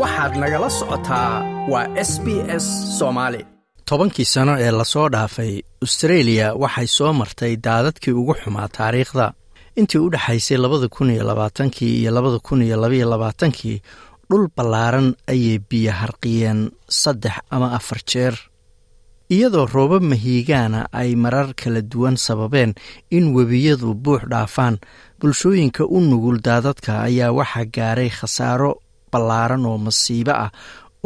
waxaad nagala socotaa waa s b s soomaali tobankii sano ee la soo dhaafay astareeliya waxay soo martay daadadkii ugu xumaa taariikhda. Intii u dhexaysay labada kun iyo labaatankii iyo labada kun iyo labaiyo labaatankii dhul ballaaran ayay biyo harqiyeen saddex ama afar jeer. Iyadoo roobab mahiigaana ay marar kala duwan sababeen in webiyadu buux dhaafaan bulshooyinka u nugul daadadka ayaa waxaa gaaray khasaaro ballaaran oo masiibo ah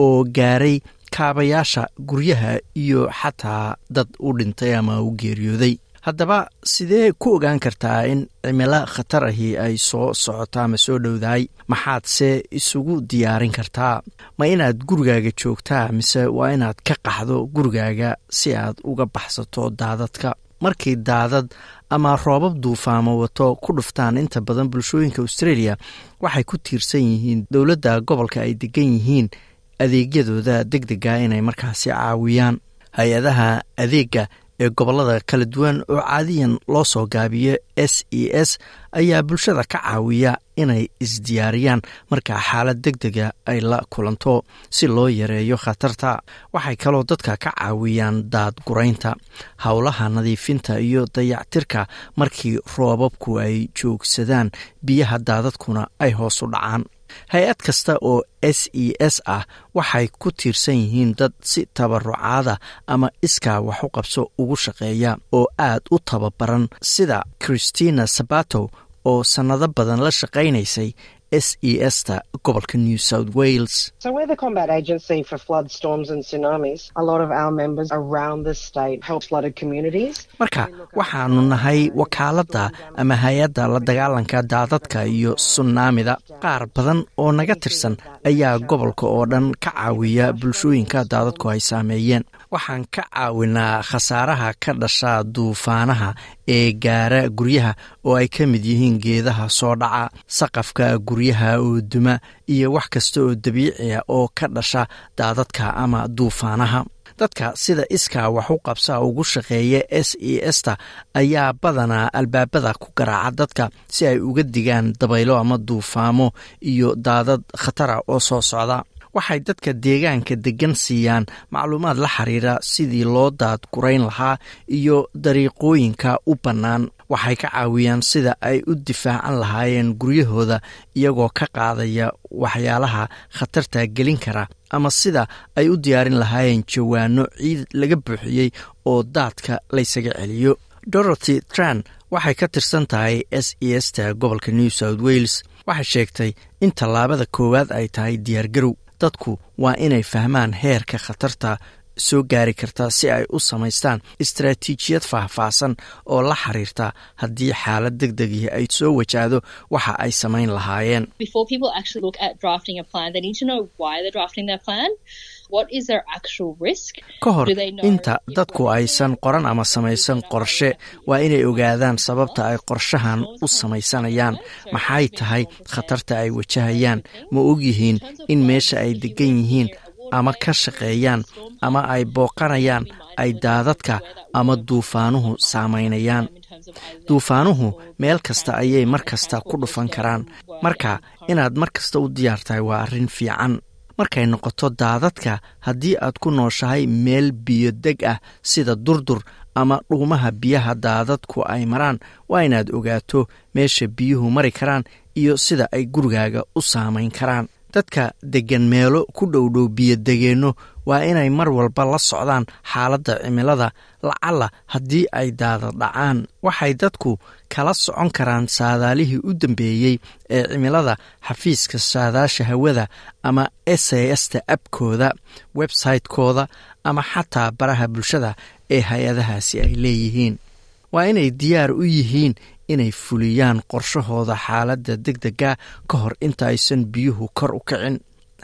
oo gaaray kaabayaasha guryaha iyo xataa dad u dhintay ama u geeriyooday. Haddaba sidee ku ogaan kartaa in cimilo khatar ahi ay soo socoto ama soo dhowdahay? Maxaadse isugu diyaarin kartaa? Ma inaad gurigaaga joogtaa mise waa inaad ka qaxdo gurigaaga si aad uga baxsato daadadka? Markii daadad ama roobab duufaamo wato ku dhuftaan inta badan bulshooyinka australia waxay ku tiirsan yihiin dowladda gobolka ay degan yihiin adeegyadooda deg dega inay markaasi caawiyaan. Hay'adaha adeega ee gobollada kala duwan oo caadiyan loo soo gaabiyo s e s ayaa bulshada ka caawiya inay isdiyaariyaan markaa xaalad deg dega ay la kulanto si loo yareeyo khatarta. Waxay kaloo dadka ka caawiyaan daadguraynta howlaha nadiifinta iyo dayactirka markii roobabku ay joogsadaan. Biyaha daadadkuna ay hoos u dhacaan hay'ad kasta oo s e s ah waxay ku tiirsan yihiin dad si tabarucaada ama iskaa wax qabso ugu shaqeeya oo aad u tababaran sida christina sabato oo sannado badan la shaqaynaysay s e sta gobolka new south wales. Marka waxaanu nahay wakaaladda ama hay'adda la dagaalanka daadadka iyo sunaamida qaar badan oo naga tirsan ayaa gobolka oo dhan ka caawiya bulshooyinka daadadku ay saameeyeen. Waxaan ka caawinaa khasaaraha ka dhasha duufaanaha ee gaara guryaha oo ay ka mid yihiin geedaha soo dhaca saqafka guryaha oo duma iyo wax kasta oo dabiiciya oo ka dhasha daadadka ama duufaanaha. Dadka sida iskaa wax u qabsa ugu shaqeeya s e sta ayaa badanaa albaabada ku garaaca dadka si ay uga digaan dabaylo ama duufaamo iyo daadad khatara oo soo socda. Waxay dadka deegaanka deggan siiyaan macluumaad la xiriira sidii loo daadgurayn lahaa iyo dariiqooyinka u bannaan waxay ka caawiyaan sida ay u difaacan lahaayeen guryahooda iyagoo ka qaadaya waxyaalaha khatarta gelin kara ama sida ay u diyaarin lahaayeen jawaano ciid laga buuxiyey oo daadka laysaga celiyo. Dorothy tran waxay ka tirsan tahay s e sta gobolka new south wales. Waxay sheegtay in tallaabada koowaad ay tahay diyaargarow dadku waa inay fahmaan heerka khatarta soo gaari karta si ay u samaystaan istaraatiijiyad faahfaahsan oo la xiriirta haddii xaalad deg degii ay soo wajahdo waxa ay samayn lahaayeen. Ka hor inta dadku aysan qoran ama samaysan qorshe waa inay ogaadaan sababta ay qorshahan u samaysanayaan. Maxay tahay khatarta ay wajahayaan? Ma ogyihiin in meesha ay degan yihiin ama ka shaqeeyaan ama ay booqanayaan ay daadadka ama duufaanuhu saamaynayaan duufaanuhu meel kasta ayay mar kasta ku dhufan karaan. Marka inaad mar kasta u diyaar tahay waa arrin fiican. Markay noqoto daadadka haddii aad ku nooshahay meel biyo deg ah sida durdur ama dhuumaha biyaha daadadku ay maraan waa inaad ogaato meesha biyuhu mari karaan iyo sida ay gurigaaga u saamayn karaan dadka deggan meelo ku dhowdhow biyodegeenno waa inay mar walba la socdaan xaaladda cimilada lacalla haddii ay daadad dhacaan. Waxay dadku kala socon karaan saadaalihii u dambeeyey ee cimilada xafiiska saadaasha hawada ama s a sta abkooda websaytekooda ama xataa baraha bulshada ee hay'adahaasi ay leeyihiin. Waa inay diyaar u yihiin inay fuliyaan qorshahooda xaaladda deg dega ka hor inta aysan biyuhu kor u kicin.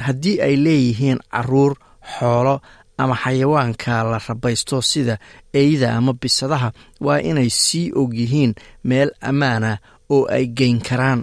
Haddii ay leeyihiin carruur xoolo ama xayawaanka la rabaysto sida eyda ama bisadaha waa inay sii og yihiin meel ammaana oo ay geyn karaan.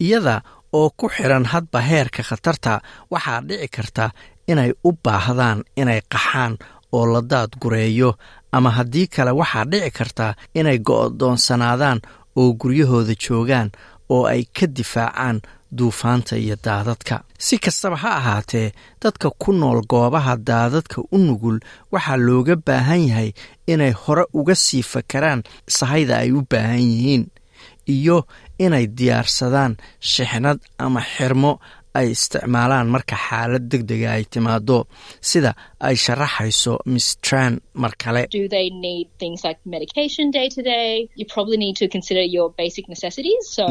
Iyada oo ku xiran hadba heerka khatarta waxaa dhici karta inay u baahdaan inay qaxaan oo la daad gureeyo ama haddii kale waxaa dhici karta inay go'doonsanaadaan oo guryahooda joogaan oo ay ka difaacaan duufaanta iyo daadadka. Si kastaba ha ahaatee dadka ku nool goobaha daadadka u nugul waxaa looga baahan yahay inay hore uga sii fakaraan sahayda ay u baahan yihiin iyo inay diyaarsadaan shixnad ama xirmo ay isticmaalaan marka xaalad deg dega ay timaado sida ay sharaxayso miss tran mar kale.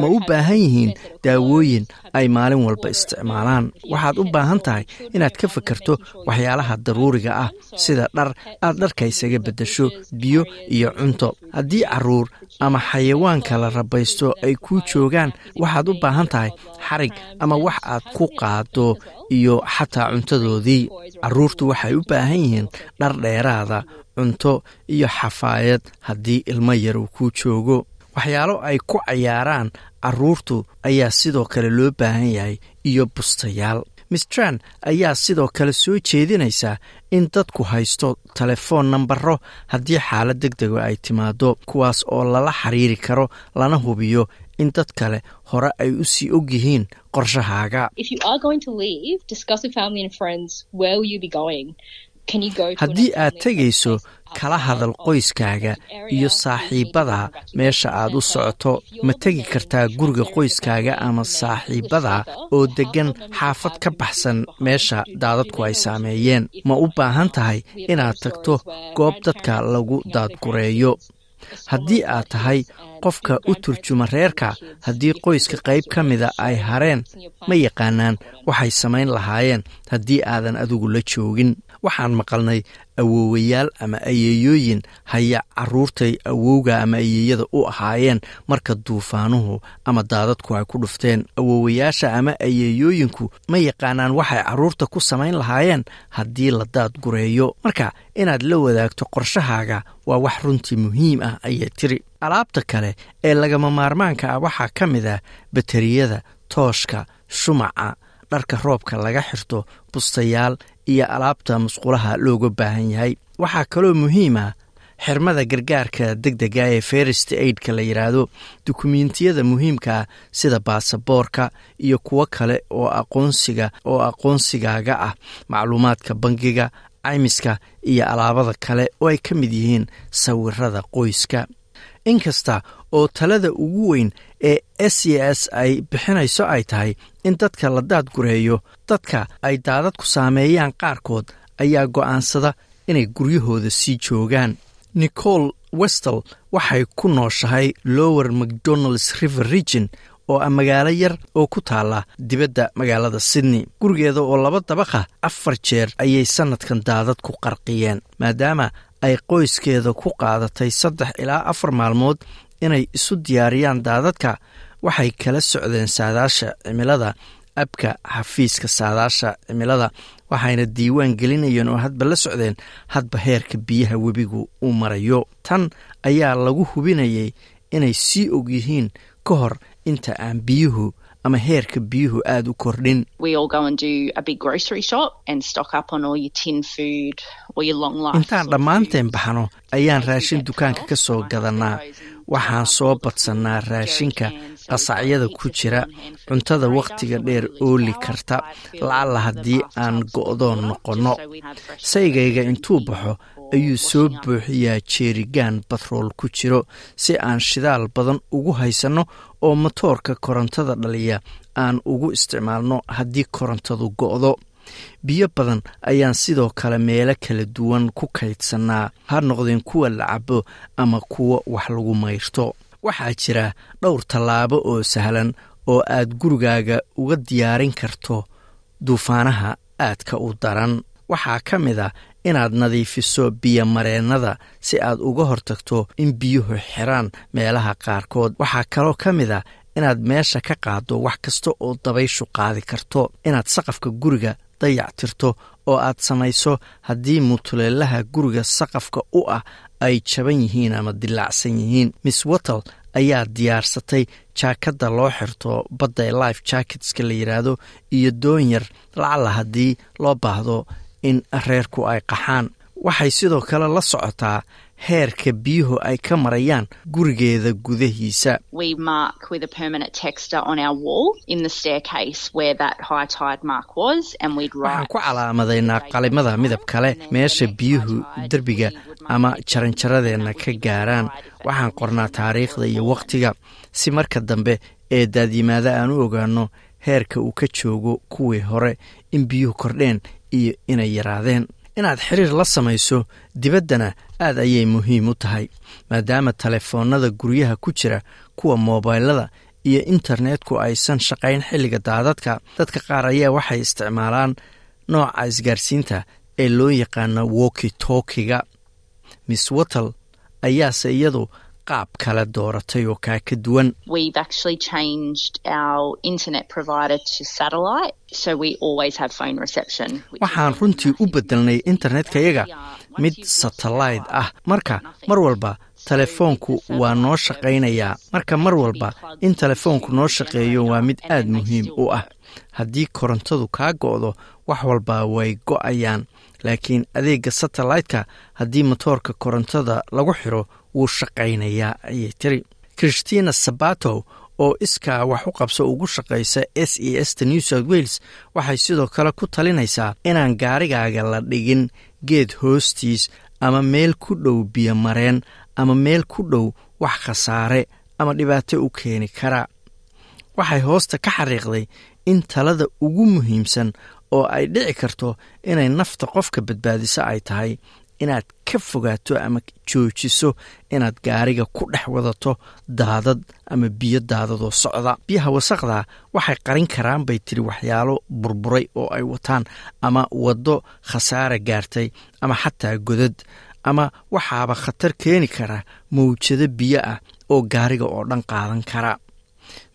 Ma u baahan yihiin daawooyin ay maalin walba isticmaalaan? waxaad u baahan tahay inaad ka fakerto waxyaalaha daruuriga ah sida dhar aad dharka isaga beddesho biyo iyo cunto. haddii carruur ama xayawaanka la rabaysto ay kuu joogaan waxaad u baahan tahay xarig ama wax aad ku qaado iyo xataa cuntadoodii. Caruurtu waxay u baahan yihiin dhar dheeraada cunto iyo xafaayad haddii ilmo yar uu kuu joogo. Waxyaalo ay ku cayaaraan caruurtu ayaa sidoo kale loo baahan yahay iyo bustayaal. Mistran ayaa sidoo kale soo jeedinaysaa in dadku haysto telefoon nambaro haddii xaalad deg dega ay timaado kuwaas oo lala xiriiri karo lana hubiyo in dad kale hore ay u sii og yihiin qorshahaaga. Haddii aad tegayso kala hadal qoyskaaga iyo saaxiibbada meesha aad u socoto. ma tegi kartaa guriga qoyskaaga ama saaxiibbada oo deggan xaafad ka baxsan meesha daadadku ay saameeyeen? ma u baahan tahay inaad tagto goob dadka lagu daadgureeyo haddii aad tahay qofka u turjuma reerka haddii qoyska qayb ka mida ay hareen ma yaqaanaan waxay samayn lahaayeen haddii aadan adigu la joogin waxaan maqalnay awoowayaal ama ayeeyooyin haya caruurtay awowga ama ayeeyada u ahaayeen marka duufaanuhu ama daadadku ay ku dhufteen. Awoowayaasha ama ayeeyooyinku ma yaqaanaan waxay carruurta ku samayn lahaayeen haddii la daadgureeyo marka inaad la wadaagto qorshahaaga waa wax runtii muhiim ah ayay tiri. Alaabta kale ee lagama maarmaanka ah waxaa ka mid ah bateriyada tooshka shumaca dharka roobka laga xirto bustayaal iyo alaabta musqulaha looga baahan yahay. Waxaa kaloo muhiim ah xirmada gargaarka deg dega ee ferist aidka la yidhaahdo dukumentiyada muhiimkaa sida baasaboorka iyo kuwo kale oo aqoonsiga oo aqoonsigaaga ah macluumaadka bangiga caymiska iyo alaabada kale oo ay ka mid yihiin sawirada qoyska. Inkasta oo talada ugu weyn ee s e s ay bixinayso ay tahay in dadka la daadgureeyo dadka ay daadadku saameeyaan qaarkood ayaa go'aansada inay guryahooda sii joogaan. Nicole westel waxay ku nooshahay lower macdonalds river region oo ah magaalo yar oo ku taala dibadda magaalada sydney. Gurigeeda oo laba dabaqah afar jeer ayay sannadkan daadad ku qarqiyeen maadaama ay qoyskeeda ku qaadatay saddex ilaa afar maalmood inay isu diyaariyaan daadadka waxay kala socdeen saadaasha cimilada abka xafiiska saadaasha cimilada waxayna diiwaan gelinayeen oo hadba la socdeen hadba heerka biyaha webigu uu marayo. Tan ayaa lagu hubinayay inay sii og yihiin ka hor inta aan biyuhu ama heerka biyuhu aada u kordhin. Intaan dhammaanteen baxno ayaan raashin dukaanka ka soo gadannaa. Waxaan soo badsannaa raashinka qasacyada ku jira cuntada wakhtiga dheer ooli karta. Lacalla haddii aan go'doon noqonno. saygayga intuu baxo ayuu soo buuxiyaa jeerigaan batrool ku jiro si aan shidaal badan ugu haysanno oo motoorka korontada dhaliya aan ugu isticmaalno haddii korontadu go'do. Biyo badan ayaan sidoo kale meelo kala duwan ku kaydsannaa ha noqdeen kuwa la cabo ama kuwa wax lagu mayrto. Waxaa jira dhowr tallaabo oo sahlan oo aad gurigaaga uga diyaarin karto duufaanaha aadka u daran. Waxaa ka mid a inaad nadiifiso biyomareennada si aad uga hortagto in biyuhu xiraan meelaha qaarkood. Waxaa kaloo ka mid a inaad meesha ka qaaddo wax kasta oo dabayshu qaadi karto inaad saqafka guriga dayactirto oo aad samayso haddii mutuleelaha guriga saqafka u ah ay jaban yihiin ama dilaacsan yihiin. Miss wattle ayaa diyaarsatay jaakadda loo xirto badda ee life jacketska la yidhaahdo iyo doonyar lacalla haddii loo baahdo in reerku ay qaxaan. Waxay sidoo kale la socotaa heerka biyuhu ay ka marayaan gurigeeda gudahiisa. Waxaan ku calaamadaynaa qalimada midab kale meesha biyuhu derbiga ama jaranjaradeenna ka gaaraan. Waxaan qornaa taariikhda iyo wakhtiga si marka dambe ee daadyimaada aan u ogaanno heerka uu ka joogo kuwii hore in biyuhu kordheen iyo inay yaraadeen. Inaad xiriir la samayso dibaddana aad ayay muhiim u tahay maadaama telefoonnada guryaha ku jira kuwa moobaylada iyo internetku aysan shaqayn xilliga daadadka. Dadka qaar ayaa waxay isticmaalaan nooca isgaarsiinta ee loo yaqaano woki miss watel ayaase iyadu qaab kale dooratay oo kaa ka duwan waxaan runtii u bedelnay internetka-yaga mid satellayt ah. marka mar walba telefoonku waa noo shaqaynayaa marka mar walba in telefoonku noo shaqeeyo waa mid aad muhiim u ah. haddii korontadu kaa go'do wax walba way go'ayaan. Laakiin adeegga satellaytka haddii motoorka korontada lagu xiro wuu shaqaynayaa ayay tiri christina sabato oo iskaa wax u qabso ugu shaqaysa s e s ta new south wales waxay sidoo kale ku talinaysaa inaan gaarigaaga la dhigin geed hoostiis ama meel ku dhow biyo mareen ama meel ku dhow wax khasaare ama dhibaato u keeni kara. Waxay hoosta ka xariiqday in talada ugu muhiimsan oo ay dhici karto inay nafta qofka badbaadiso ay tahay inaad ka fogaato ama joojiso inaad gaariga ku dhex wadato daadad ama biyo daadadoo socda. Biyaha wasaqda waxay qarin karaan bay tiri waxyaalo burburay oo ay wataan ama waddo khasaara gaartay ama xataa godad ama waxaaba khatar keeni kara mawjado biyo ah oo gaariga oo dhan qaadan kara.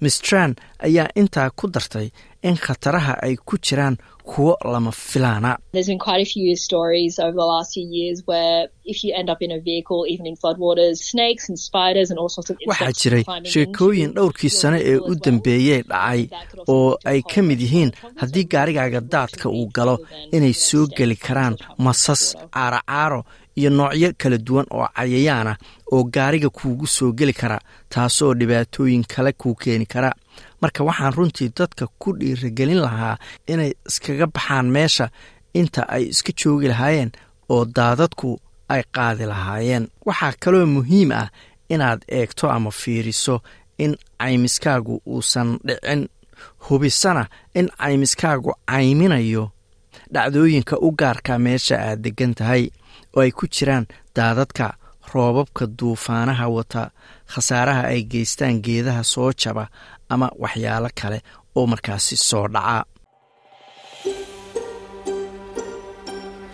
Mistran ayaa intaa ku dartay in khataraha ay ku jiraan kuwo lama filaana. Waxaa jiray sheekooyin dhowrkii sane ee u dambeeyey dhacay oo ay ka mid yihiin haddii gaarigaaga daadka uu galo inay soo geli karaan masas caaracaaro iyo noocyo kala duwan oo cayayaana oo gaariga kuugu soo geli kara taasoo dhibaatooyin kale kuu keeni kara marka waxaan runtii dadka ku dhiiragelin lahaa inay iskaga baxaan meesha inta ay iska joogi lahaayeen oo daadadku ay qaadi lahaayeen. Waxaa kaloo muhiim ah inaad eegto ama fiiriso in caymiskaagu uusan dhicin hubisana in caymiskaagu cayminayo dhacdooyinka u gaarka meesha aad deggan tahay oo ay ku jiraan daadadka roobabka duufaanaha wata khasaaraha ay geystaan geedaha soo jaba ama waxyaalo kale oo markaasi soo dhaca.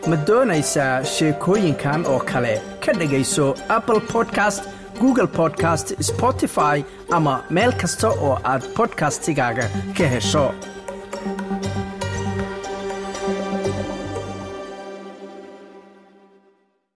Ma doonaysaa sheekooyinkan oo kale? Ka dhegayso apple podcast google podcast spotify ama meel kasta oo aad bodkastigaaga ka hesho